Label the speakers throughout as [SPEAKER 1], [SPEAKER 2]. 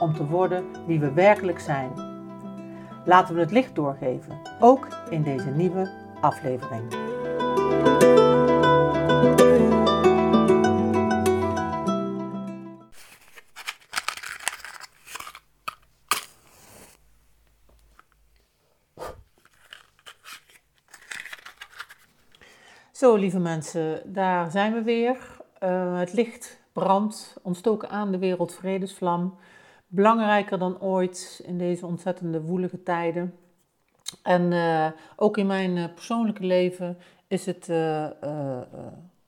[SPEAKER 1] om te worden wie we werkelijk zijn. Laten we het licht doorgeven, ook in deze nieuwe aflevering. Zo, lieve mensen, daar zijn we weer. Uh, het licht brandt, ontstoken aan de wereldvredesvlam. Belangrijker dan ooit in deze ontzettende woelige tijden. En uh, ook in mijn uh, persoonlijke leven is het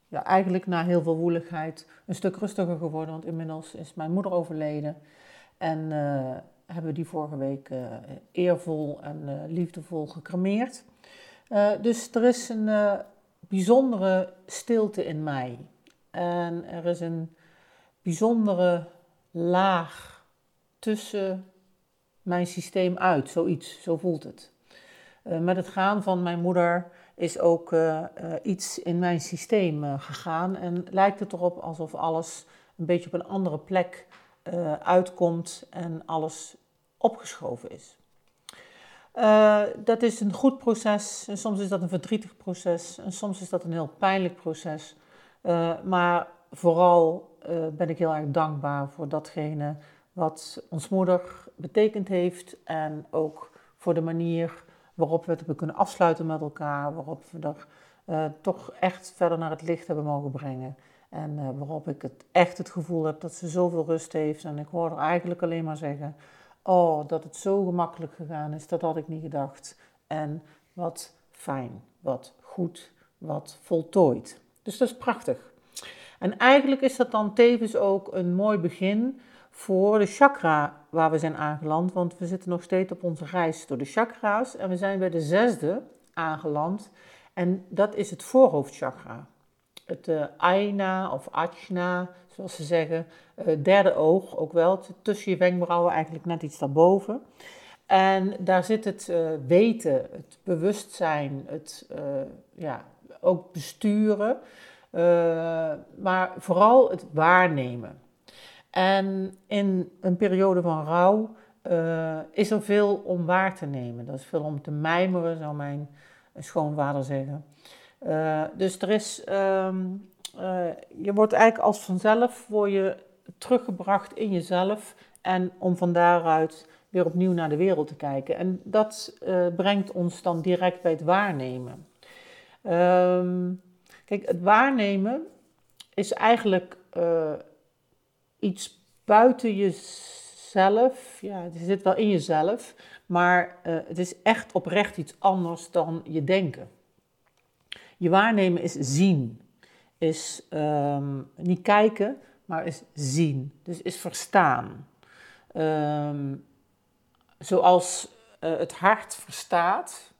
[SPEAKER 1] ja, eigenlijk na heel veel woeligheid een stuk rustiger geworden. Want inmiddels is mijn moeder overleden. En hebben we die vorige week eervol en liefdevol gecremeerd. dus er is een bijzondere stilte in mij. En er is een bijzondere laag tussen mijn systeem uit, zoiets, zo voelt het. Uh, met het gaan van mijn moeder is ook uh, uh, iets in mijn systeem gegaan en lijkt het erop alsof alles een beetje op een andere plek uitkomt en alles opgeschoven is. dat is een goed proces soms is dat een verdrietig proces en soms is dat een heel pijnlijk proces. maar vooral ben ik heel erg dankbaar voor datgene wat ons moeder betekend heeft. En ook voor de manier waarop we het hebben kunnen afsluiten met elkaar. Waarop we er uh, toch echt verder naar het licht hebben mogen brengen. En uh, waarop ik het echt het gevoel heb dat ze zoveel rust heeft. En ik hoor er eigenlijk alleen maar zeggen: Oh, dat het zo gemakkelijk gegaan is, dat had ik niet gedacht. En wat fijn, wat goed, wat voltooid. Dus dat is prachtig. En eigenlijk is dat dan tevens ook een mooi begin voor de chakra waar we zijn aangeland. Want we zitten nog steeds op onze reis door de chakra's. En we zijn bij de zesde aangeland. En dat is het voorhoofdchakra. Het uh, Aina of Ajna, zoals ze zeggen. Uh, derde oog ook wel. Tussen je wenkbrauwen, eigenlijk net iets daarboven. En daar zit het uh, weten, het bewustzijn, het ja, ook besturen. Maar vooral het waarnemen. En in een periode van rouw uh, is er veel om waar te nemen. Dat is veel om te mijmeren, zou mijn schoonvader zeggen. Uh, dus er is, um, je wordt eigenlijk als vanzelf word je teruggebracht in jezelf en om van daaruit weer opnieuw naar de wereld te kijken. En dat brengt ons dan direct bij het waarnemen. Um, Kijk, het waarnemen is eigenlijk iets buiten jezelf. Ja, het zit wel in jezelf, maar uh, het is echt oprecht iets anders dan je denken. Je waarnemen is zien, is um, niet kijken, maar is zien, dus is verstaan. Um, zoals uh, het hart verstaat,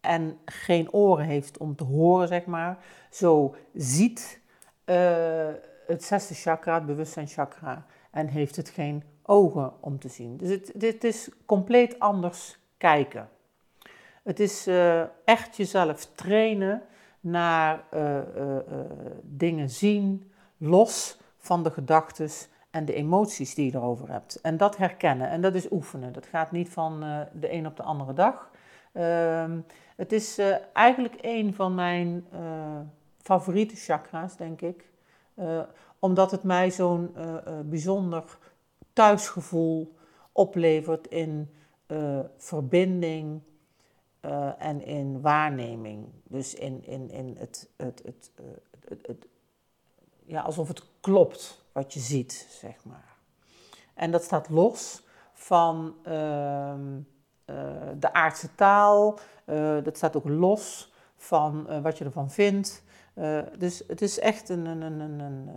[SPEAKER 1] en geen oren heeft om te horen, zeg maar, zo ziet uh, het zesde chakra, het bewustzijnchakra, en heeft het geen ogen om te zien. Dus het, dit is compleet anders kijken. Het is uh, echt jezelf trainen naar uh, dingen zien, los van de gedachten en de emoties die je erover hebt. En dat herkennen en dat is oefenen. Dat gaat niet van de een op de andere dag. Ehm, het is eigenlijk een van mijn favoriete chakra's, denk ik. Omdat het mij zo'n bijzonder thuisgevoel oplevert in verbinding en in waarneming. Dus in, in, in het, het, het, het, het, ja, alsof het klopt wat je ziet, zeg maar. En dat staat los van ehm, de aardse taal, dat staat ook los van wat je ervan vindt. Dus het is echt een, een, een, een, een,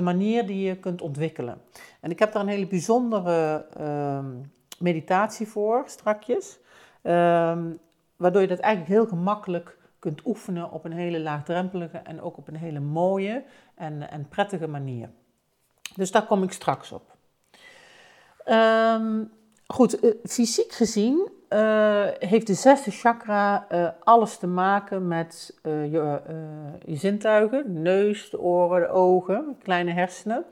[SPEAKER 1] manier die je kunt ontwikkelen. En ik heb daar een hele bijzondere ehm, meditatie voor, strakjes. Ehm, waardoor je dat eigenlijk heel gemakkelijk kunt oefenen op een hele laagdrempelige en ook op een hele mooie en, en prettige manier. Dus daar kom ik straks op. Um, goed, uh, fysiek gezien uh, heeft de zesde chakra uh, alles te maken met je, je, zintuigen, neus, oren, de ogen, kleine hersenen,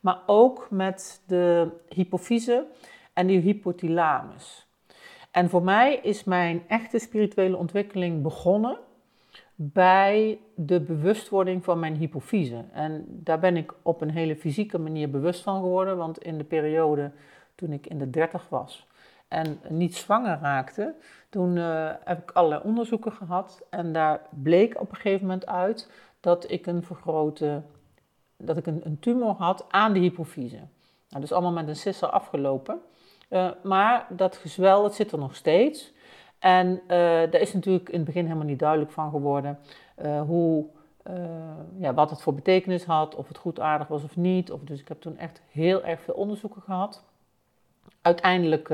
[SPEAKER 1] maar ook met de hypofyse en de hypothalamus. En voor mij is mijn echte spirituele ontwikkeling begonnen bij de bewustwording van mijn hypofyse. En daar ben ik op een hele fysieke manier bewust van geworden, want in de periode toen ik in de dertig was en niet zwanger raakte, toen uh, heb ik allerlei onderzoeken gehad en daar bleek op een gegeven moment uit dat ik een vergrote, dat ik een, een tumor had aan de hypofyse. Nou, dus allemaal met een sisser afgelopen. Uh, maar dat gezwel, dat zit er nog steeds. En uh, daar is natuurlijk in het begin helemaal niet duidelijk van geworden hoe, ja, wat het voor betekenis had, of het goed aardig was of niet. Of, dus ik heb toen echt heel erg veel onderzoeken gehad. Uiteindelijk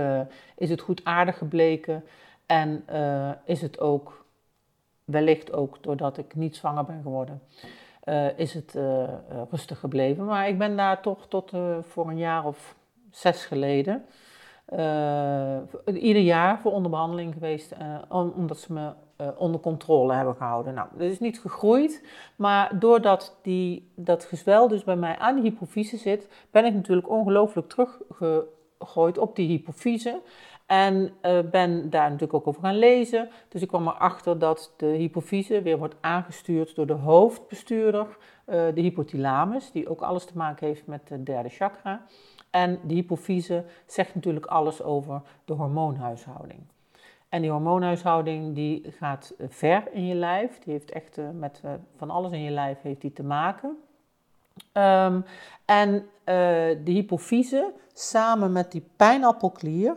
[SPEAKER 1] is het goed aardig gebleken en is het ook, wellicht ook doordat ik niet zwanger ben geworden, is het rustig gebleven. Maar ik ben daar toch tot voor een jaar of zes geleden ieder jaar voor onderbehandeling geweest, omdat ze me onder controle hebben gehouden. Nou, dat is niet gegroeid, maar doordat die, dat gezwel dus bij mij aan de hypofyse zit, ben ik natuurlijk ongelooflijk teruggegooid op die hypofyse. En ben daar natuurlijk ook over gaan lezen. Dus ik kwam erachter dat de hypofyse weer wordt aangestuurd door de hoofdbestuurder, de hypothalamus, die ook alles te maken heeft met de derde chakra. En de hypofyse zegt natuurlijk alles over de hormoonhuishouding. En die hormoonhuishouding die gaat eh, ver in je lijf. Die heeft echt eh, met van alles in je lijf heeft die te maken. Um, en uh, de hypofyse samen met die pijnappelklier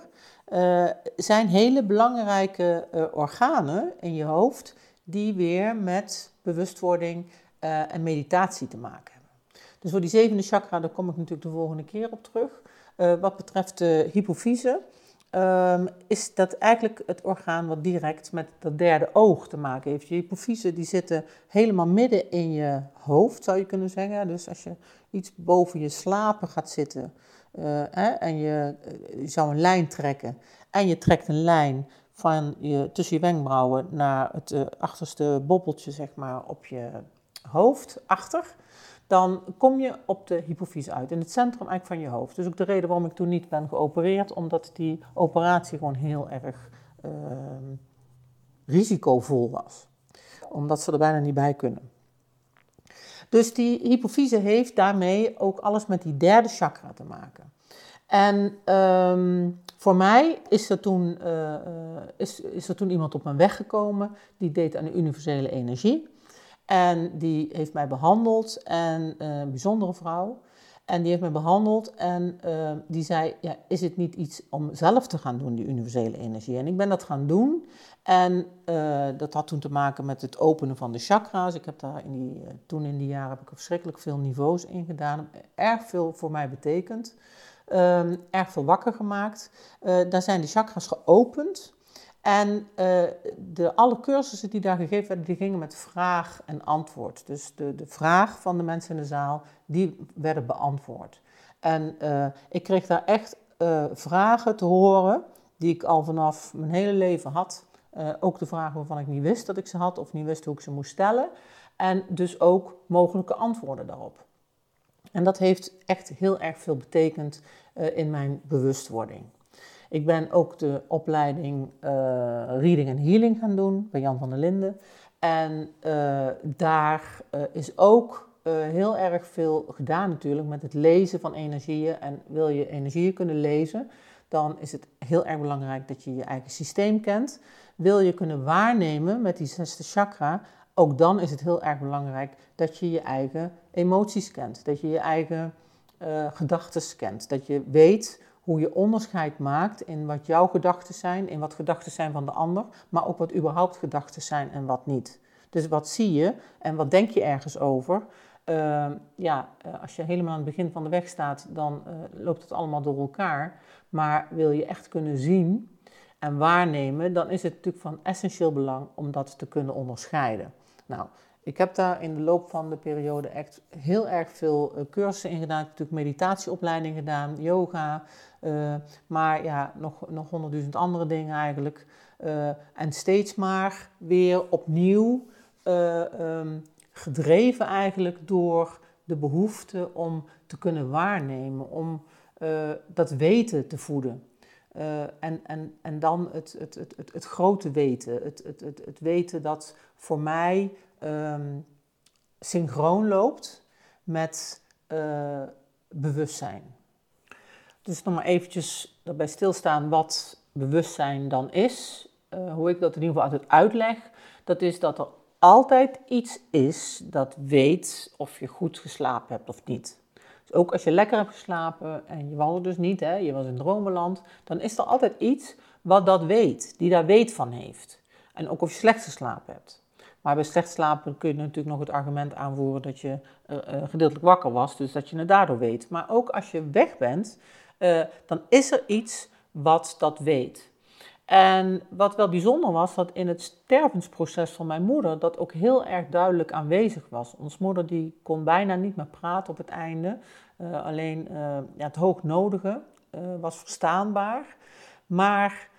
[SPEAKER 1] uh, zijn hele belangrijke organen in je hoofd die weer met bewustwording en meditatie te maken hebben. Dus voor die zevende chakra, daar kom ik natuurlijk de volgende keer op terug. Wat betreft de hypofyse, um, is dat eigenlijk het orgaan wat direct met dat derde oog te maken heeft. Je hypofyse die zitten helemaal midden in je hoofd, zou je kunnen zeggen. Dus als je iets boven je slapen gaat zitten uh, hè, en je, eh, je, zou een lijn trekken en je trekt een lijn van je, tussen je wenkbrauwen naar het uh, achterste bobbeltje, zeg maar, op je hoofd, achter dan kom je op de hypofyse uit, in het centrum eigenlijk van je hoofd. Dus ook de reden waarom ik toen niet ben geopereerd, omdat die operatie gewoon heel erg uh, risicovol was. Omdat ze er bijna niet bij kunnen. Dus die hypofyse heeft daarmee ook alles met die derde chakra te maken. En um, voor mij is er, toen, uh, is, is er toen iemand op mijn weg gekomen die deed aan de universele energie. En die heeft mij behandeld, en uh, een bijzondere vrouw. En die heeft mij behandeld en uh, die zei, ja, is het niet iets om zelf te gaan doen, die universele energie? En ik ben dat gaan doen en uh, dat had toen te maken met het openen van de chakra's. Ik heb daar in die, toen in die jaren heb ik verschrikkelijk veel niveaus in gedaan. Erg veel voor mij betekend. Um, erg veel wakker gemaakt. daar zijn de chakras geopend. En uh, de, alle cursussen die daar gegeven werden, die gingen met vraag en antwoord. Dus de, de vraag van de mensen in de zaal, die werden beantwoord. En uh, ik kreeg daar echt uh, vragen te horen, die ik al vanaf mijn hele leven had. ook de vragen waarvan ik niet wist dat ik ze had of niet wist hoe ik ze moest stellen. En dus ook mogelijke antwoorden daarop. En dat heeft echt heel erg veel betekend in mijn bewustwording. Ik ben ook de opleiding uh, Reading and Healing gaan doen bij Jan van der Linden. En uh, daar uh, is ook heel erg veel gedaan natuurlijk met het lezen van energieën. En wil je energieën kunnen lezen, dan is het heel erg belangrijk dat je je eigen systeem kent. Wil je kunnen waarnemen met die zesde chakra, ook dan is het heel erg belangrijk dat je je eigen emoties kent. Dat je je eigen gedachten kent. Dat je weet hoe je onderscheid maakt in wat jouw gedachten zijn, in wat gedachten zijn van de ander, maar ook wat überhaupt gedachten zijn en wat niet. Dus wat zie je en wat denk je ergens over? Ehm, ja, als je helemaal aan het begin van de weg staat, dan loopt het allemaal door elkaar. Maar wil je echt kunnen zien en waarnemen, dan is het natuurlijk van essentieel belang om dat te kunnen onderscheiden. Nou, ik heb daar in de loop van de periode echt heel erg veel uh, cursussen in gedaan. Ik heb natuurlijk meditatieopleiding gedaan, yoga, uh, maar ja, nog, nog honderdduizend andere dingen eigenlijk. Uh, en steeds maar weer opnieuw um, gedreven eigenlijk door de behoefte om te kunnen waarnemen, om dat weten te voeden. en, en, en dan het, het, het, het, het grote weten, het, het, het, het weten dat voor mij um, synchroon loopt met bewustzijn. Dus nog maar eventjes daarbij stilstaan wat bewustzijn dan is. Uh, hoe ik dat in ieder geval altijd uitleg. Dat is dat er altijd iets is dat weet of je goed geslapen hebt of niet. Dus ook als je lekker hebt geslapen en je wandelde dus niet, hè, je was in dromenland, dan is er altijd iets wat dat weet, die daar weet van heeft. En ook of je slecht geslapen hebt. Maar bij slecht slapen kun je natuurlijk nog het argument aanvoeren dat je uh, gedeeltelijk wakker was, dus dat je het daardoor weet. Maar ook als je weg bent, uh, dan is er iets wat dat weet. En wat wel bijzonder was, dat in het stervensproces van mijn moeder dat ook heel erg duidelijk aanwezig was. Ons moeder die kon bijna niet meer praten op het einde, uh, alleen ja, het hoognodige was verstaanbaar. Maar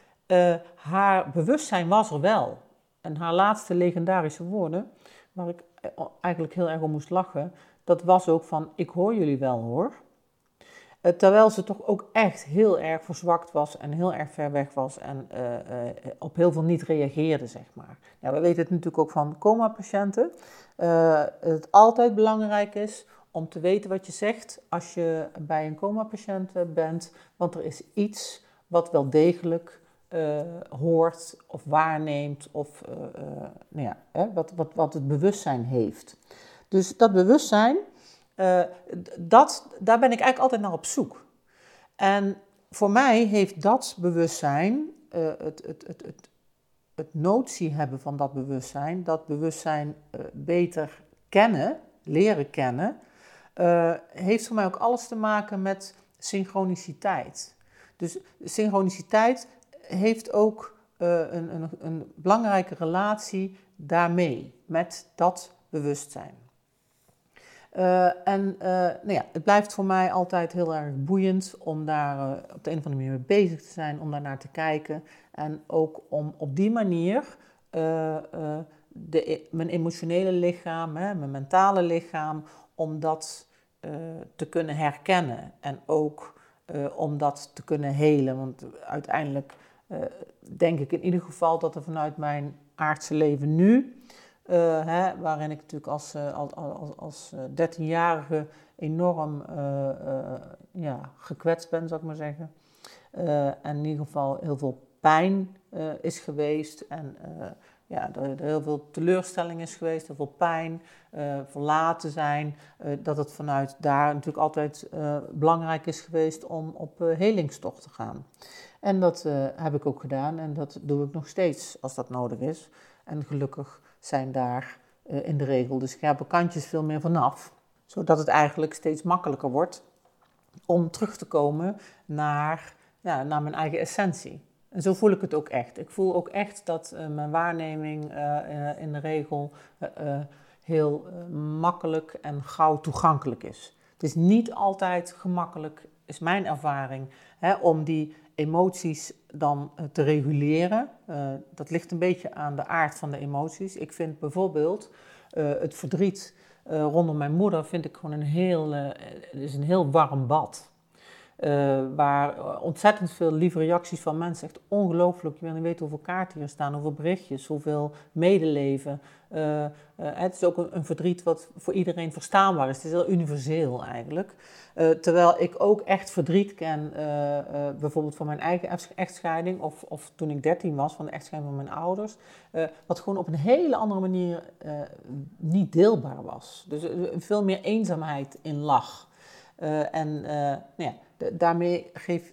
[SPEAKER 1] haar bewustzijn was er wel. En haar laatste legendarische woorden, waar ik eigenlijk heel erg om moest lachen, dat was ook van ik hoor jullie wel hoor. Eh, terwijl ze toch ook echt heel erg verzwakt was en heel erg ver weg was en uh, uh, op heel veel niet reageerde, zeg maar. Ja, we weten het natuurlijk ook van coma-patiënten. Uh, het altijd belangrijk is om te weten wat je zegt als je bij een coma-patiënt bent, want er is iets wat wel degelijk hoort of waarneemt of nou ja, hè, wat, wat, wat het bewustzijn heeft. Dus dat bewustzijn, dat, daar ben ik eigenlijk altijd naar op zoek. En voor mij heeft dat bewustzijn, het, het, het, het, het notie hebben van dat bewustzijn, dat bewustzijn beter kennen, leren kennen, heeft voor mij ook alles te maken met synchroniciteit. Dus synchroniciteit heeft ook een, een, een, belangrijke relatie daarmee, met dat bewustzijn. Uh, en uh, nou ja, het blijft voor mij altijd heel erg boeiend om daar op de een of andere manier mee bezig te zijn, om daar naar te kijken. En ook om op die manier de, e, mijn emotionele lichaam, hè, mijn mentale lichaam, om dat te kunnen herkennen. En ook om dat te kunnen helen. Want uiteindelijk denk ik in ieder geval dat er vanuit mijn aardse leven nu, hè, waarin ik natuurlijk als, uh, als, als, als 13-jarige enorm ja, gekwetst ben, zou ik maar zeggen. en in ieder geval heel veel pijn is geweest en ja, er, heel veel teleurstelling is geweest, heel veel pijn, verlaten zijn. dat het vanuit daar natuurlijk altijd belangrijk is geweest om op helingstocht te gaan. En dat heb ik ook gedaan en dat doe ik nog steeds als dat nodig is. En gelukkig zijn daar uh, in de regel de scherpe kantjes veel meer vanaf, zodat het eigenlijk steeds makkelijker wordt om terug te komen naar, ja, naar mijn eigen essentie. En zo voel ik het ook echt. Ik voel ook echt dat uh, mijn waarneming in de regel heel makkelijk en gauw toegankelijk is. Het is niet altijd gemakkelijk, is mijn ervaring, hè, om die emoties dan eh, te reguleren. Uh, dat ligt een beetje aan de aard van de emoties. Ik vind bijvoorbeeld uh, het verdriet rondom mijn moeder vind ik gewoon een heel, is een heel warm bad. Uh, waar ontzettend veel lieve reacties van mensen. Echt ongelooflijk. Je wil niet weten hoeveel kaarten hier staan, hoeveel berichtjes, hoeveel medeleven. Uh, het is ook een, verdriet wat voor iedereen verstaanbaar is. Het is heel universeel eigenlijk. terwijl ik ook echt verdriet ken, bijvoorbeeld van mijn eigen echtscheiding, of, of toen ik 13 was, van de echtscheiding van mijn ouders. wat gewoon op een hele andere manier niet deelbaar was. Dus veel meer eenzaamheid in lag. en nou ja, daarmee geef,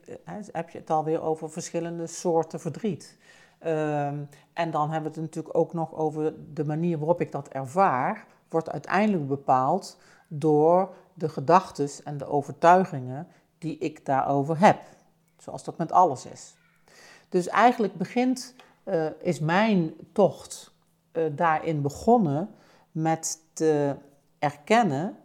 [SPEAKER 1] heb je het alweer over verschillende soorten verdriet. Ehm, en dan hebben we het natuurlijk ook nog over de manier waarop ik dat ervaar, wordt uiteindelijk bepaald door de gedachten en de overtuigingen die ik daarover heb. Zoals dat met alles is. Dus eigenlijk begint, uh, is mijn tocht uh, daarin begonnen met te erkennen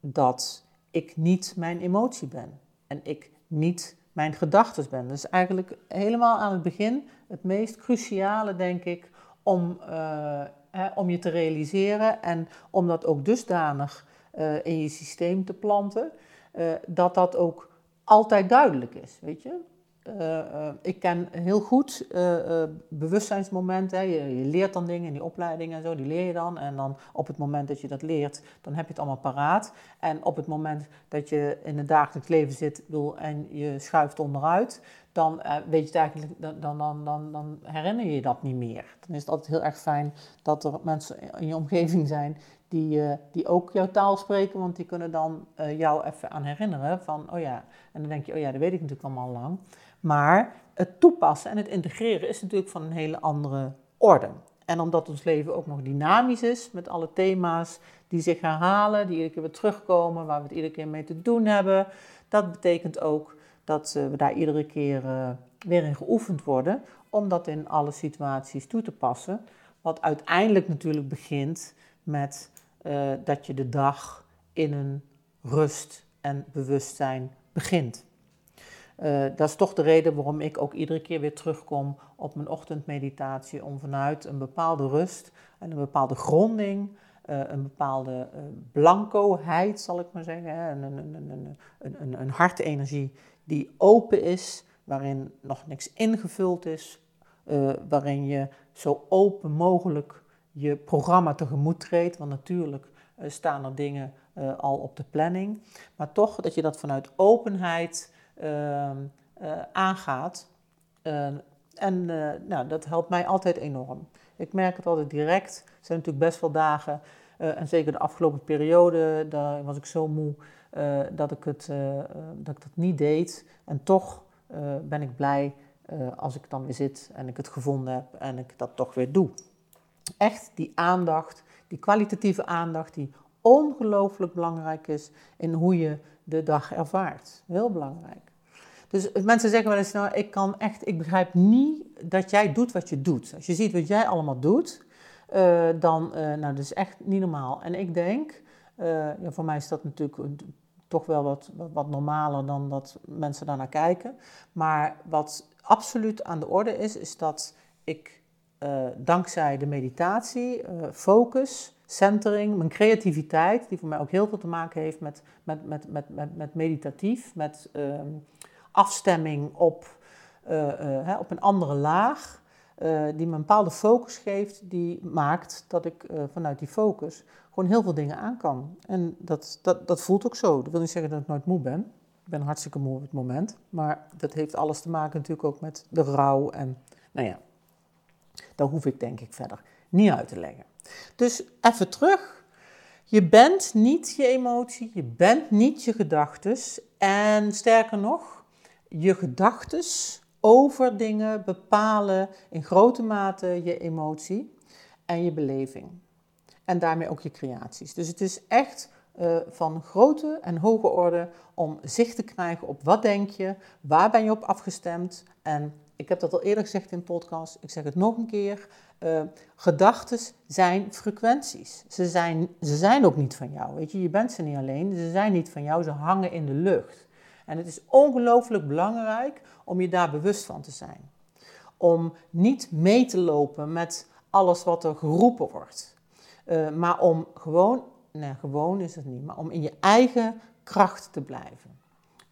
[SPEAKER 1] dat ik niet mijn emotie ben. En ik niet mijn gedachten ben. Dus eigenlijk helemaal aan het begin het meest cruciale, denk ik, om, uh, hè, om je te realiseren en om dat ook dusdanig uh, in je systeem te planten, uh, dat dat ook altijd duidelijk is, weet je. Uh, uh, ik ken heel goed uh, bewustzijnsmomenten. Je, je, leert dan dingen in die opleiding en zo, die leer je dan. En dan op het moment dat je dat leert, dan heb je het allemaal paraat. En op het moment dat je in het dagelijks leven zit en je schuift onderuit, dan weet je eigenlijk, dan, dan, dan, dan herinner je je dat niet meer. Dan is het altijd heel erg fijn dat er mensen in je omgeving zijn die, uh, die ook jouw taal spreken, want die kunnen dan uh, jou even aan herinneren van, oh ja, en dan denk je, oh ja, dat weet ik natuurlijk allemaal lang. Maar het toepassen en het integreren is natuurlijk van een hele andere orde. En omdat ons leven ook nog dynamisch is, met alle thema's die zich herhalen, die iedere keer weer terugkomen, waar we het iedere keer mee te doen hebben, dat betekent ook dat uh, we daar iedere keer weer in geoefend worden, om dat in alle situaties toe te passen. Wat uiteindelijk natuurlijk begint met uh, dat je de dag in een rust en bewustzijn begint. Uh, dat is toch de reden waarom ik ook iedere keer weer terugkom op mijn ochtendmeditatie, om vanuit een bepaalde rust en een bepaalde gronding, uh, een bepaalde blancoheid, zal ik maar zeggen, een, een, een, een, een, een hartenergie die open is, waarin nog niks ingevuld is, waarin je zo open mogelijk je programma tegemoet treedt. Want natuurlijk uh, staan er dingen uh, al op de planning. Maar toch dat je dat vanuit openheid uh, aangaat. en nou, dat helpt mij altijd enorm. Ik merk het altijd direct. Er zijn natuurlijk best wel dagen. en zeker de afgelopen periode, daar was ik zo moe dat, ik het, dat ik dat niet deed. En toch ben ik blij als ik dan weer zit en ik het gevonden heb en ik dat toch weer doe echt die aandacht, die kwalitatieve aandacht, die ongelooflijk belangrijk is in hoe je de dag ervaart. Heel belangrijk. Dus mensen zeggen wel eens, nou, ik kan echt, ik begrijp niet dat jij doet wat je doet. Als je ziet wat jij allemaal doet, uh, dan, uh, nou, dat is echt niet normaal. En ik denk, ja, voor mij is dat natuurlijk toch wel wat, wat, wat normaler dan dat mensen daarnaar kijken. Maar wat absoluut aan de orde is, is dat ik uh, dankzij de meditatie, uh, focus, centering, mijn creativiteit, die voor mij ook heel veel te maken heeft met, met, met, met, met, met meditatief, met uh, afstemming op, uh, hè, op een andere laag, die me een bepaalde focus geeft, die maakt dat ik vanuit die focus gewoon heel veel dingen aan kan. En dat, dat, dat voelt ook zo. Dat wil niet zeggen dat ik nooit moe ben. Ik ben hartstikke moe op het moment. Maar dat heeft alles te maken natuurlijk ook met de rouw en, nou ja, dat hoef ik denk ik verder niet uit te leggen. Dus even terug. Je bent niet je emotie, je bent niet je gedachten. En sterker nog, je gedachten over dingen bepalen in grote mate je emotie en je beleving. En daarmee ook je creaties. Dus het is echt uh, van grote en hoge orde om zicht te krijgen op wat denk je, waar ben je op afgestemd en ik heb dat al eerder gezegd in podcast, ik zeg het nog een keer. Uh, gedachten zijn frequenties. Ze zijn, ze zijn ook niet van jou. Weet je, je bent ze niet alleen. Ze zijn niet van jou, ze hangen in de lucht. En het is ongelooflijk belangrijk om je daar bewust van te zijn. Om niet mee te lopen met alles wat er geroepen wordt. Uh, maar om gewoon, nee, gewoon is het niet, maar om in je eigen kracht te blijven.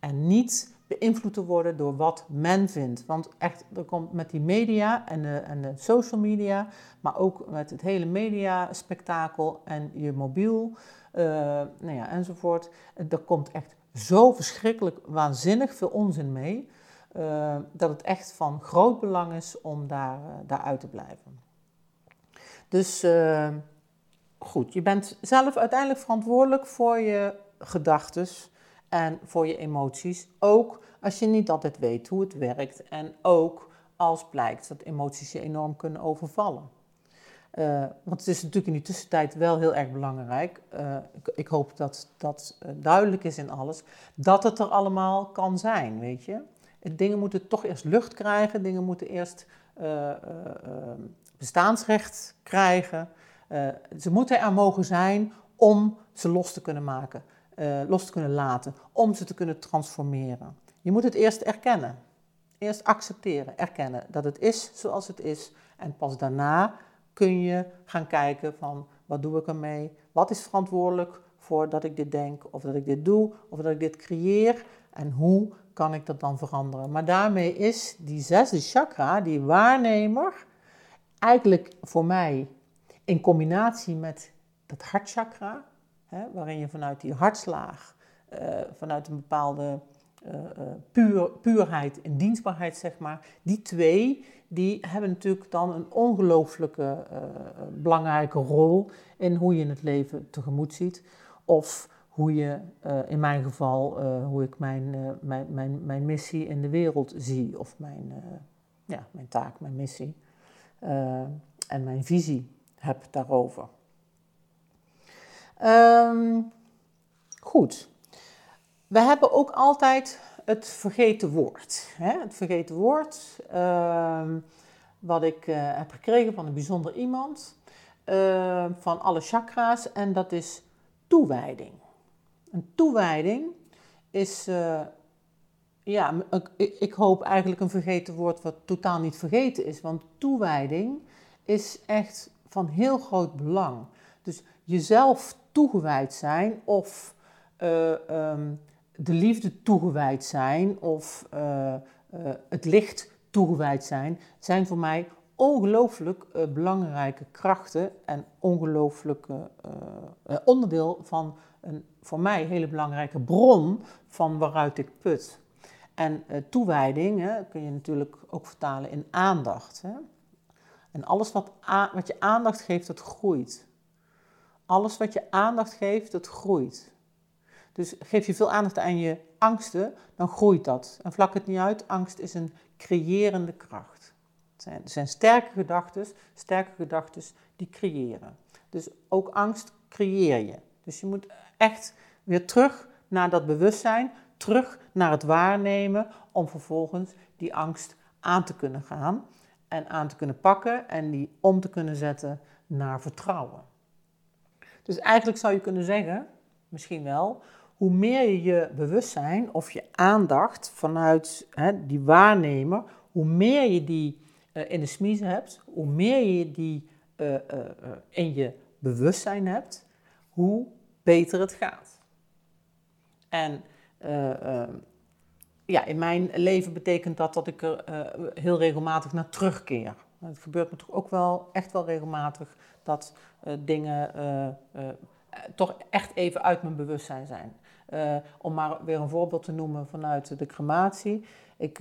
[SPEAKER 1] En niet beïnvloed te worden door wat men vindt. Want echt, er komt met die media en de, en de social media, maar ook met het hele media-spektakel en je mobiel, uh, nou ja, enzovoort. Er komt echt zo verschrikkelijk waanzinnig veel onzin mee, uh, dat het echt van groot belang is om daar, uh, daaruit te blijven. Dus goed, je bent zelf uiteindelijk verantwoordelijk voor je gedachten en voor je emoties. Ook als je niet altijd weet hoe het werkt. En ook als blijkt dat emoties je enorm kunnen overvallen. Uh, want het is natuurlijk in die tussentijd wel heel erg belangrijk. Uh, ik, hoop dat dat uh, duidelijk is in alles. Dat het er allemaal kan zijn, weet je. Dingen moeten toch eerst lucht krijgen. Dingen moeten eerst bestaansrecht krijgen. ze moeten er mogen zijn om ze los te kunnen maken. Los te kunnen laten. Om ze te kunnen transformeren. Je moet het eerst erkennen. Eerst accepteren, erkennen dat het is zoals het is. En pas daarna kun je gaan kijken van wat doe ik ermee? Wat is verantwoordelijk voor dat ik dit denk of dat ik dit doe of dat ik dit creëer? En hoe kan ik dat dan veranderen? Maar daarmee is die zesde chakra, die waarnemer, eigenlijk voor mij in combinatie met dat hartchakra, waarin je vanuit die hartslaag, uh, vanuit een bepaalde uh, puur, puurheid en dienstbaarheid, zeg maar, die twee, die hebben natuurlijk dan een ongelooflijke belangrijke rol in hoe je het leven tegemoet ziet. Of hoe je, in mijn geval, hoe ik mijn, mijn, mijn, mijn missie in de wereld zie. Of mijn, ja, mijn taak, mijn missie. en mijn visie heb daarover. Um, goed. We hebben ook altijd het vergeten woord. Hè? Het vergeten woord, uh, wat ik uh, heb gekregen van een bijzonder iemand, uh, van alle chakra's, en dat is toewijding. Een toewijding is, uh, ja, ik, ik hoop eigenlijk een vergeten woord wat totaal niet vergeten is, want toewijding is echt van heel groot belang. Dus jezelf toegewijd zijn of um, de liefde toegewijd zijn of uh, uh, het licht toegewijd zijn, zijn voor mij ongelooflijk belangrijke krachten en ongelooflijk onderdeel van een voor mij hele belangrijke bron van waaruit ik put. En toewijding hè, kun je natuurlijk ook vertalen in aandacht. Hè? En alles wat, wat je aandacht geeft, dat groeit. Alles wat je aandacht geeft, dat groeit. Dus geef je veel aandacht aan je angsten, dan groeit dat. En vlak het niet uit, angst is een creërende kracht. Het zijn, zijn sterke gedachten, sterke gedachten die creëren. Dus ook angst creëer je. Dus je moet echt weer terug naar dat bewustzijn, terug naar het waarnemen, om vervolgens die angst aan te kunnen gaan en aan te kunnen pakken en die om te kunnen zetten naar vertrouwen. Dus eigenlijk zou je kunnen zeggen, misschien wel, hoe meer je je bewustzijn of je aandacht vanuit hè, die waarnemer, hoe meer je die uh, in de smiezen hebt, hoe meer je die uh, uh, in je bewustzijn hebt, hoe beter het gaat. En ja, in mijn leven betekent dat dat ik er heel regelmatig naar terugkeer. Het gebeurt me toch ook wel echt wel regelmatig dat dingen toch echt even uit mijn bewustzijn zijn. Om maar weer een voorbeeld te noemen vanuit de crematie. Ik,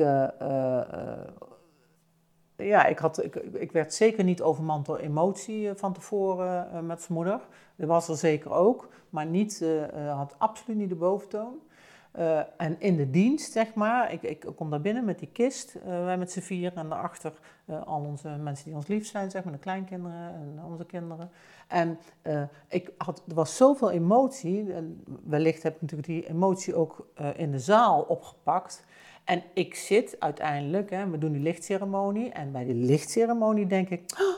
[SPEAKER 1] ja, ik, had, ik, ik, werd zeker niet overmand door emotie van tevoren met zijn moeder. Dat was er zeker ook, maar niet, had absoluut niet de boventoon. Uh, en in de dienst, zeg maar, ik, ik kom daar binnen met die kist, uh, wij met z'n vier en daarachter uh, al onze mensen die ons lief zijn, zeg maar, de kleinkinderen en onze kinderen. En ik had, er was zoveel emotie, wellicht heb ik natuurlijk die emotie ook in de zaal opgepakt. En ik zit uiteindelijk, hè, we doen die lichtceremonie, en bij die lichtceremonie denk ik, oh,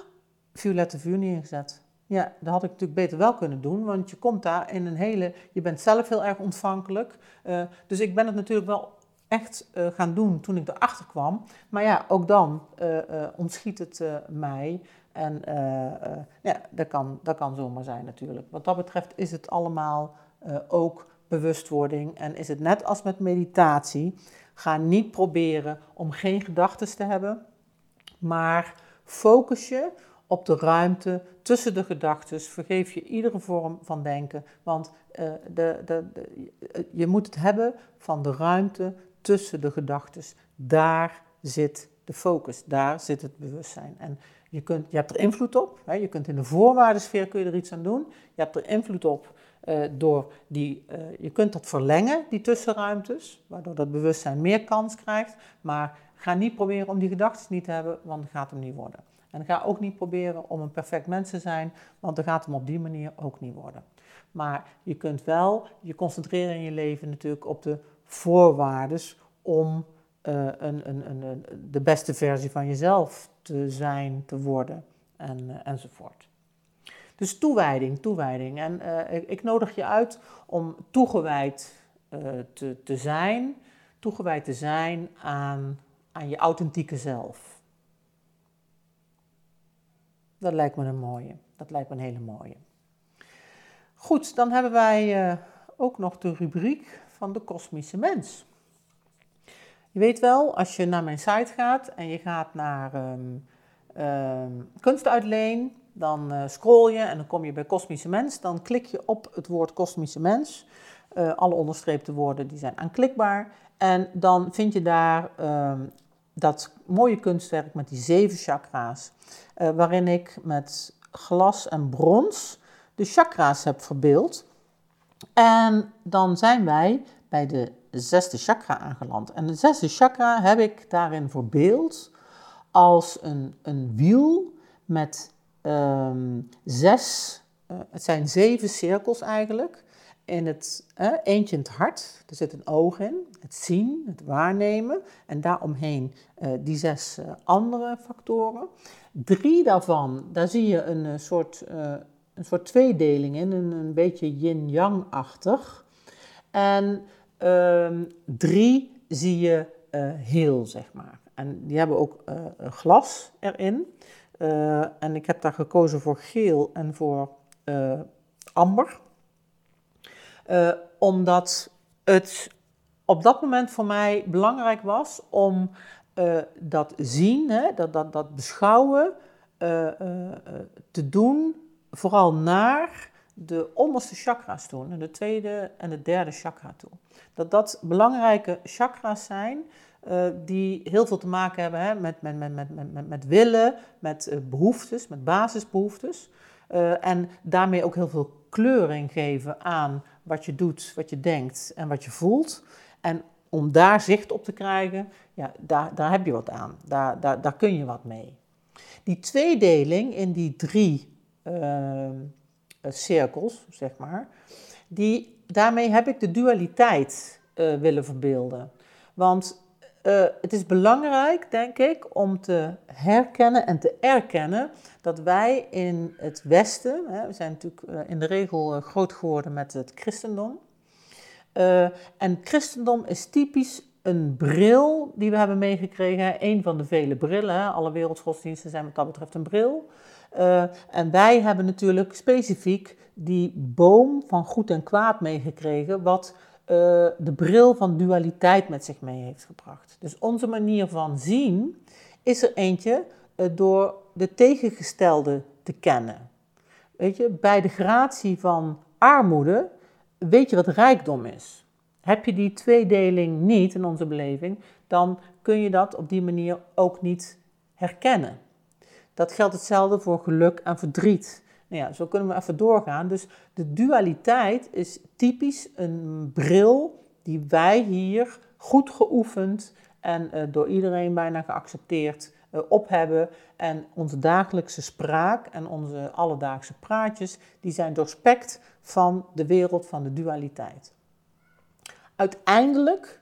[SPEAKER 1] vuur niet ingezet. Ja, dat had ik natuurlijk beter wel kunnen doen, want je komt daar in een hele. Je bent zelf heel erg ontvankelijk. Uh, dus ik ben het natuurlijk wel echt uh, gaan doen toen ik erachter kwam. Maar ja, ook dan uh, ontschiet het mij. En ja, dat kan, dat kan zomaar zijn natuurlijk. Wat dat betreft is het allemaal ook bewustwording. En is het net als met meditatie. Ga niet proberen om geen gedachten te hebben, maar focus je op de ruimte tussen de gedachten. Vergeef je iedere vorm van denken. Want uh, de, de, je moet het hebben van de ruimte tussen de gedachten. Daar zit de focus, daar zit het bewustzijn. En je, kunt, je hebt er invloed op. Hè? Je kunt in de voorwaardesfeer kun je er iets aan doen. Je hebt er invloed op uh, door die, uh, je kunt dat verlengen, die tussenruimtes, waardoor dat bewustzijn meer kans krijgt. Maar ga niet proberen om die gedachten niet te hebben, want dat gaat hem niet worden. En ga ook niet proberen om een perfect mens te zijn, want dat gaat hem op die manier ook niet worden. Maar je kunt wel je concentreren in je leven natuurlijk op de voorwaarden om uh, een, een, een, de beste versie van jezelf te zijn, te worden en, uh, enzovoort. Dus toewijding, toewijding. En ik, ik, nodig je uit om toegewijd te, te zijn, toegewijd te zijn aan, aan je authentieke zelf. Dat lijkt me een mooie. Dat lijkt me een hele mooie. Goed, dan hebben wij uh, ook nog de rubriek van de kosmische mens. Je weet wel, als je naar mijn site gaat en je gaat naar um, um, kunstuitleen, dan uh, scroll je en dan kom je bij kosmische mens. Dan klik je op het woord kosmische mens. Uh, alle onderstreepte woorden die zijn aanklikbaar. En dan vind je daar um, dat mooie kunstwerk met die zeven chakra's. Uh, waarin ik met glas en brons de chakra's heb verbeeld. En dan zijn wij bij de zesde chakra aangeland. En de zesde chakra heb ik daarin verbeeld als een, een wiel met um, zes, uh, het zijn zeven cirkels eigenlijk. In het, eentje in het hart, er zit een oog in, het zien, het waarnemen. En daaromheen uh, die zes andere factoren. Drie daarvan, daar zie je een soort een soort tweedeling in, een, een beetje yin-yang-achtig. En um, drie zie je heel, zeg maar. En die hebben ook glas erin. En ik heb daar gekozen voor geel en voor amber. Omdat het op dat moment voor mij belangrijk was om dat zien, hè, dat, dat, dat beschouwen, te doen vooral naar de onderste chakra's toe, de tweede en de derde chakra toe. Dat dat belangrijke chakra's zijn die heel veel te maken hebben hè, met, met, met, met, met, met willen, met behoeftes, met basisbehoeftes. En daarmee ook heel veel kleuring geven aan wat je doet, wat je denkt en wat je voelt. En om daar zicht op te krijgen, ja, daar, daar heb je wat aan. Daar, daar, daar kun je wat mee. Die tweedeling in die drie uh, cirkels, zeg maar. Die, daarmee heb ik de dualiteit uh, willen verbeelden. Want uh, het is belangrijk, denk ik, om te herkennen en te erkennen dat wij in het Westen, hè, we zijn natuurlijk in de regel groot geworden met het christendom. en christendom is typisch een bril die we hebben meegekregen. Een van de vele brillen. Alle wereldgodsdiensten zijn wat dat betreft een bril. En wij hebben natuurlijk specifiek die boom van goed en kwaad meegekregen, wat uh, de bril van dualiteit met zich mee heeft gebracht. Dus onze manier van zien is er eentje uh, door de tegengestelde te kennen. Weet je, bij de gratie van armoede weet je wat rijkdom is. Heb je die tweedeling niet in onze beleving, dan kun je dat op die manier ook niet herkennen. Dat geldt hetzelfde voor geluk en verdriet. Nou ja, zo kunnen we even doorgaan. Dus de dualiteit is typisch een bril die wij hier goed geoefend en uh, door iedereen bijna geaccepteerd uh, op hebben. En onze dagelijkse spraak en onze alledaagse praatjes, die zijn doorspekt van de wereld van de dualiteit. Uiteindelijk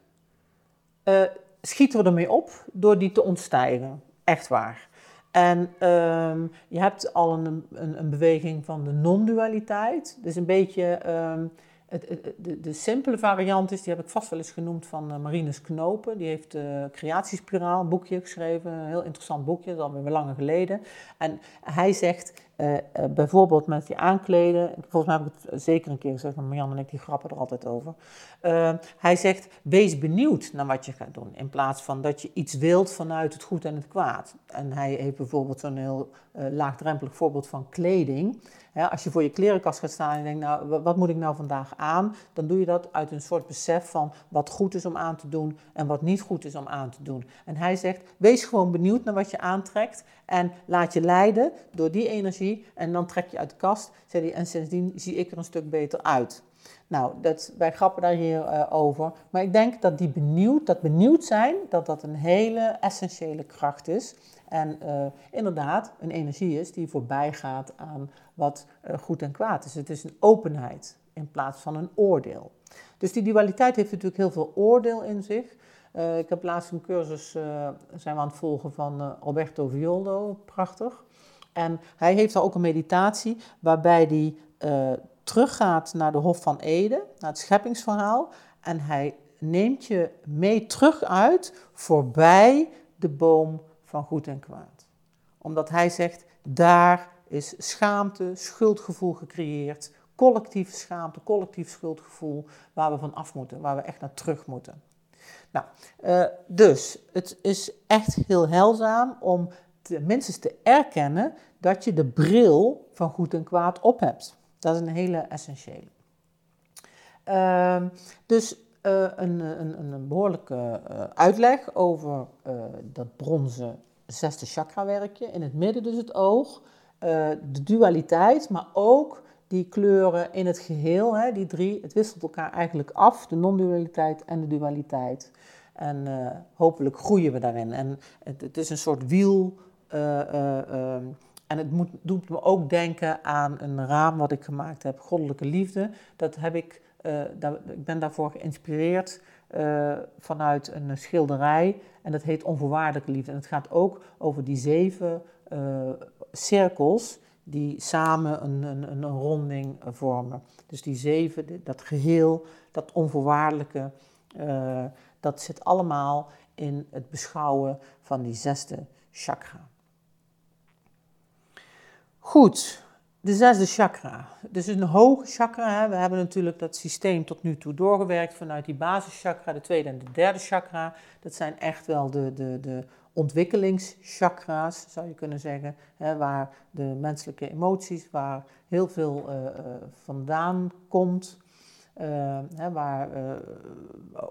[SPEAKER 1] uh, schieten we ermee op door die te ontstijgen. Echt waar. En um, je hebt al een, een, een, beweging van de non-dualiteit. Dus een beetje het, het, de, de, simpele variant is, die heb ik vast wel eens genoemd van uh, Marinus Knopen. Die heeft uh, Creatiespiraal, een boekje geschreven, een heel interessant boekje, dat is alweer langer geleden. En hij zegt uh, bijvoorbeeld met je aankleden, volgens mij heb ik het zeker een keer gezegd, maar Marianne en ik die grappen er altijd over. hij zegt, wees benieuwd naar wat je gaat doen, in plaats van dat je iets wilt vanuit het goed en het kwaad. En hij heeft bijvoorbeeld zo'n heel laagdrempelig voorbeeld van kleding als je voor je klerenkast gaat staan en denkt, nou, wat moet ik nou vandaag aan? Dan doe je dat uit een soort besef van wat goed is om aan te doen en wat niet goed is om aan te doen. En hij zegt, wees gewoon benieuwd naar wat je aantrekt en laat je leiden door die energie En dan trek je uit de kast, zei hij, en sindsdien zie ik er een stuk beter uit. Nou, dat, wij grappen daar hier uh, over. Maar ik denk dat die benieuwd, dat benieuwd zijn, dat dat een hele essentiële kracht is. En uh, inderdaad een energie is die voorbij gaat aan wat uh, goed en kwaad is. Het is een openheid in plaats van een oordeel. Dus die dualiteit heeft natuurlijk heel veel oordeel in zich. Ik heb laatst een cursus, zijn we aan het volgen van Alberto Violdo, prachtig. En hij heeft daar ook een meditatie waarbij hij teruggaat naar de Hof van Ede, naar het scheppingsverhaal. En hij neemt je mee terug uit voorbij de boom van goed en kwaad. Omdat hij zegt, daar is schaamte, schuldgevoel gecreëerd, collectieve schaamte, collectief schuldgevoel, waar we van af moeten, waar we echt naar terug moeten. Nou, uh, dus het is echt heel heilzaam om tenminste te erkennen dat je de bril van goed en kwaad op hebt. Dat is een hele essentiële. Uh, dus uh, een, een, een, behoorlijke uh, uitleg over uh, dat bronzen zesde chakra werkje. In het midden dus het oog, de dualiteit, maar ook die kleuren in het geheel, hè, die drie, het wisselt elkaar eigenlijk af, de non-dualiteit en de dualiteit. En hopelijk groeien we daarin. En het, is een soort wiel ehm, en het moet, doet me ook denken aan een raam wat ik gemaakt heb, Goddelijke Liefde. Dat heb ik, uh, daar, ik ben daarvoor geïnspireerd uh, vanuit een schilderij. En dat heet Onvoorwaardelijke Liefde. En het gaat ook over die zeven uh, cirkels die samen een, een, een, ronding vormen. Dus die zeven, dat geheel, dat onvoorwaardelijke, dat zit allemaal in het beschouwen van die zesde chakra. Goed, de zesde chakra. Dus een hoge chakra. Hè. We hebben natuurlijk dat systeem tot nu toe doorgewerkt vanuit die basischakra, de tweede en de derde chakra. Dat zijn echt wel de, de, de ontwikkelingschakra's, zou je kunnen zeggen. Hè, waar de menselijke emoties, waar heel veel uh, vandaan komt. Uh, hè, waar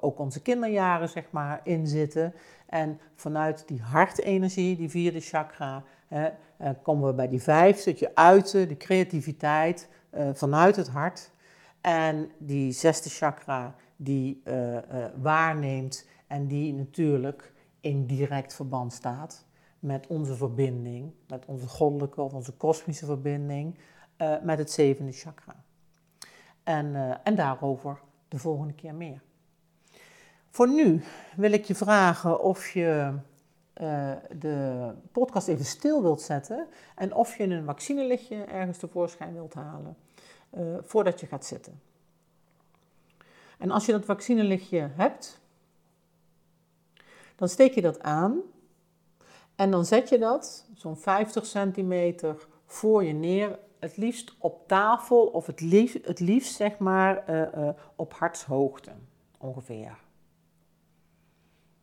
[SPEAKER 1] ook onze kinderjaren zeg maar in zitten. En vanuit die hartenergie, die vierde chakra, hè, uh, komen we bij die vijfde, dat je uiten, de creativiteit vanuit het hart. En die zesde chakra, die waarneemt en die natuurlijk in direct verband staat met onze verbinding, met onze goddelijke of onze kosmische verbinding, met het zevende chakra. En, en daarover de volgende keer meer. Voor nu wil ik je vragen of je uh, de podcast even stil wilt zetten en of je een vaccinelichtje ergens tevoorschijn wilt halen uh, voordat je gaat zitten. En als je dat vaccinelichtje hebt, dan steek je dat aan en dan zet je dat zo'n 50 centimeter voor je neer het liefst op tafel of het liefst, het zeg maar uh, op hartshoogte ongeveer.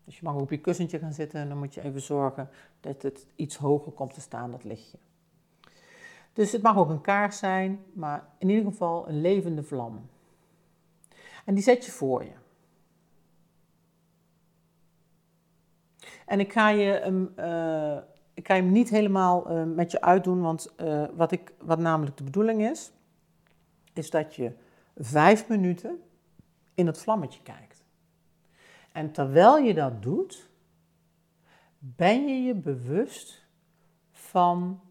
[SPEAKER 1] Dus je mag ook op je kussentje gaan zitten en dan moet je even zorgen dat het iets hoger komt te staan, dat lichtje. Dus het mag ook een kaars zijn, maar in ieder geval een levende vlam. En die zet je voor je. En ik ga je een, uh, ik ga hem niet helemaal uh, met je uitdoen, want uh, wat, ik, wat namelijk de bedoeling is, is dat je vijf minuten in het vlammetje kijkt. En terwijl je dat doet, ben je je bewust van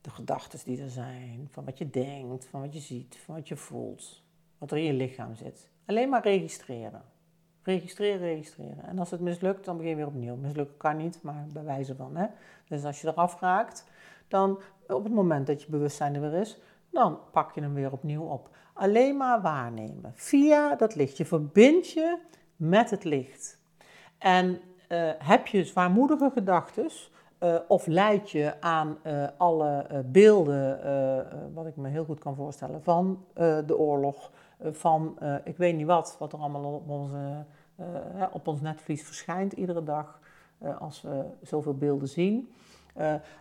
[SPEAKER 1] de gedachten die er zijn, van wat je denkt, van wat je ziet, van wat je voelt, wat er in je lichaam zit. Alleen maar registreren. Registreren, registreren. En als het mislukt, dan begin je weer opnieuw. Mislukken kan niet, maar bij wijze van. Hè? Dus als je eraf raakt, dan op het moment dat je bewustzijn er weer is, dan pak je hem weer opnieuw op. Alleen maar waarnemen. Via dat licht. Je verbindt je met het licht. En uh, heb je zwaarmoedige gedachten, uh, of leid je aan uh, alle beelden, wat ik me heel goed kan voorstellen, van de oorlog, van ik weet niet wat, wat er allemaal op, onze, op ons netvlies verschijnt iedere dag, als we zoveel beelden zien.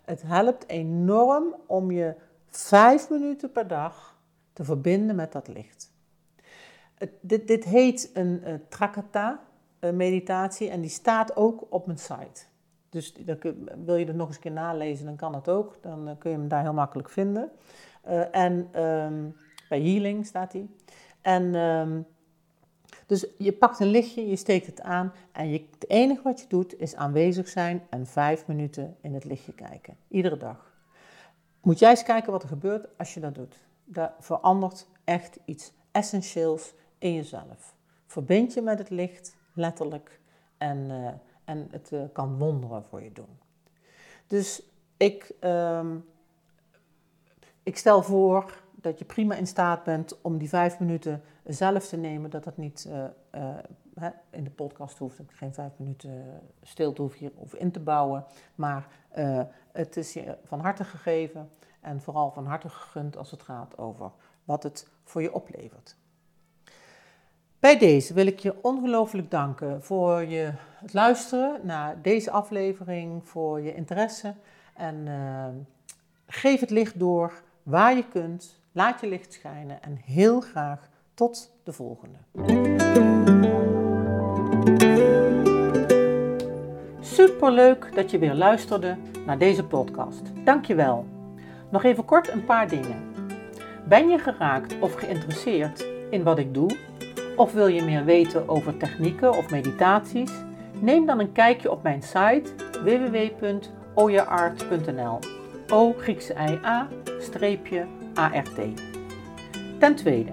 [SPEAKER 1] het helpt enorm om je vijf minuten per dag te verbinden met dat licht. Dit, dit, heet een uh, Trakata meditatie en die staat ook op mijn site. Dus wil je het nog eens een keer nalezen, dan kan dat ook. Dan kun je hem daar heel makkelijk vinden. en ehm, bij Healing staat hij. En ehm, dus je pakt een lichtje, je steekt het aan en je, het enige wat je doet is aanwezig zijn en vijf minuten in het lichtje kijken. Iedere dag. Moet jij eens kijken wat er gebeurt als je dat doet. Dat verandert echt iets essentieels jezelf. Verbind je met het licht, letterlijk, en, uh, en het uh, kan wonderen voor je doen. Dus ik, um, ik stel voor dat je prima in staat bent om die vijf minuten zelf te nemen. Dat dat niet uh, in de podcast hoeft. Ik geen vijf minuten stilte hoef hier of in te bouwen. Maar het is je van harte gegeven en vooral van harte gegund als het gaat over wat het voor je oplevert. Bij deze wil ik je ongelooflijk danken voor je het luisteren naar deze aflevering, voor je interesse. En geef het licht door waar je kunt. Laat je licht schijnen en heel graag tot de volgende. Superleuk dat je weer luisterde naar deze podcast. Dankjewel. Nog even kort een paar dingen. Ben je geraakt of geïnteresseerd in wat ik doe? Of wil je meer weten over technieken of meditaties? Neem dan een kijkje op mijn site www.oyaart.nl. O Griekse I A streepje ART. Ten tweede,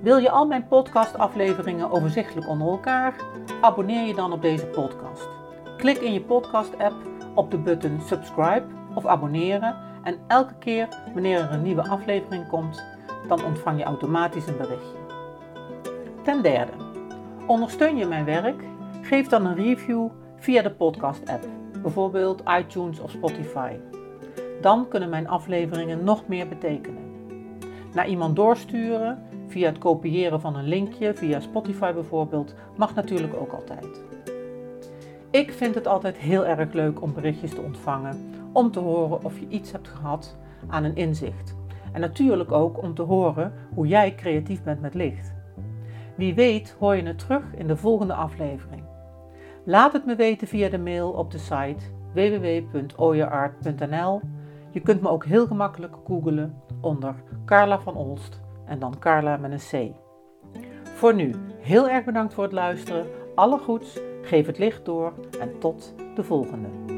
[SPEAKER 1] wil je al mijn podcastafleveringen overzichtelijk onder elkaar? Abonneer je dan op deze podcast. Klik in je podcast-app op de button subscribe of abonneren en elke keer wanneer er een nieuwe aflevering komt, dan ontvang je automatisch een berichtje. Ten derde, ondersteun je mijn werk? Geef dan een review via de podcast-app, bijvoorbeeld iTunes of Spotify. Dan kunnen mijn afleveringen nog meer betekenen. Naar iemand doorsturen via het kopiëren van een linkje, via Spotify bijvoorbeeld, mag natuurlijk ook altijd. Ik vind het altijd heel erg leuk om berichtjes te ontvangen, om te horen of je iets hebt gehad aan een inzicht. En natuurlijk ook om te horen hoe jij creatief bent met licht. Wie weet hoor je het terug in de volgende aflevering. Laat het me weten via de mail op de site www.oyeart.nl. Je kunt me ook heel gemakkelijk googlen onder Carla van Olst en dan Carla met een C. Voor nu, heel erg bedankt voor het luisteren. Alle goeds, geef het licht door en tot de volgende.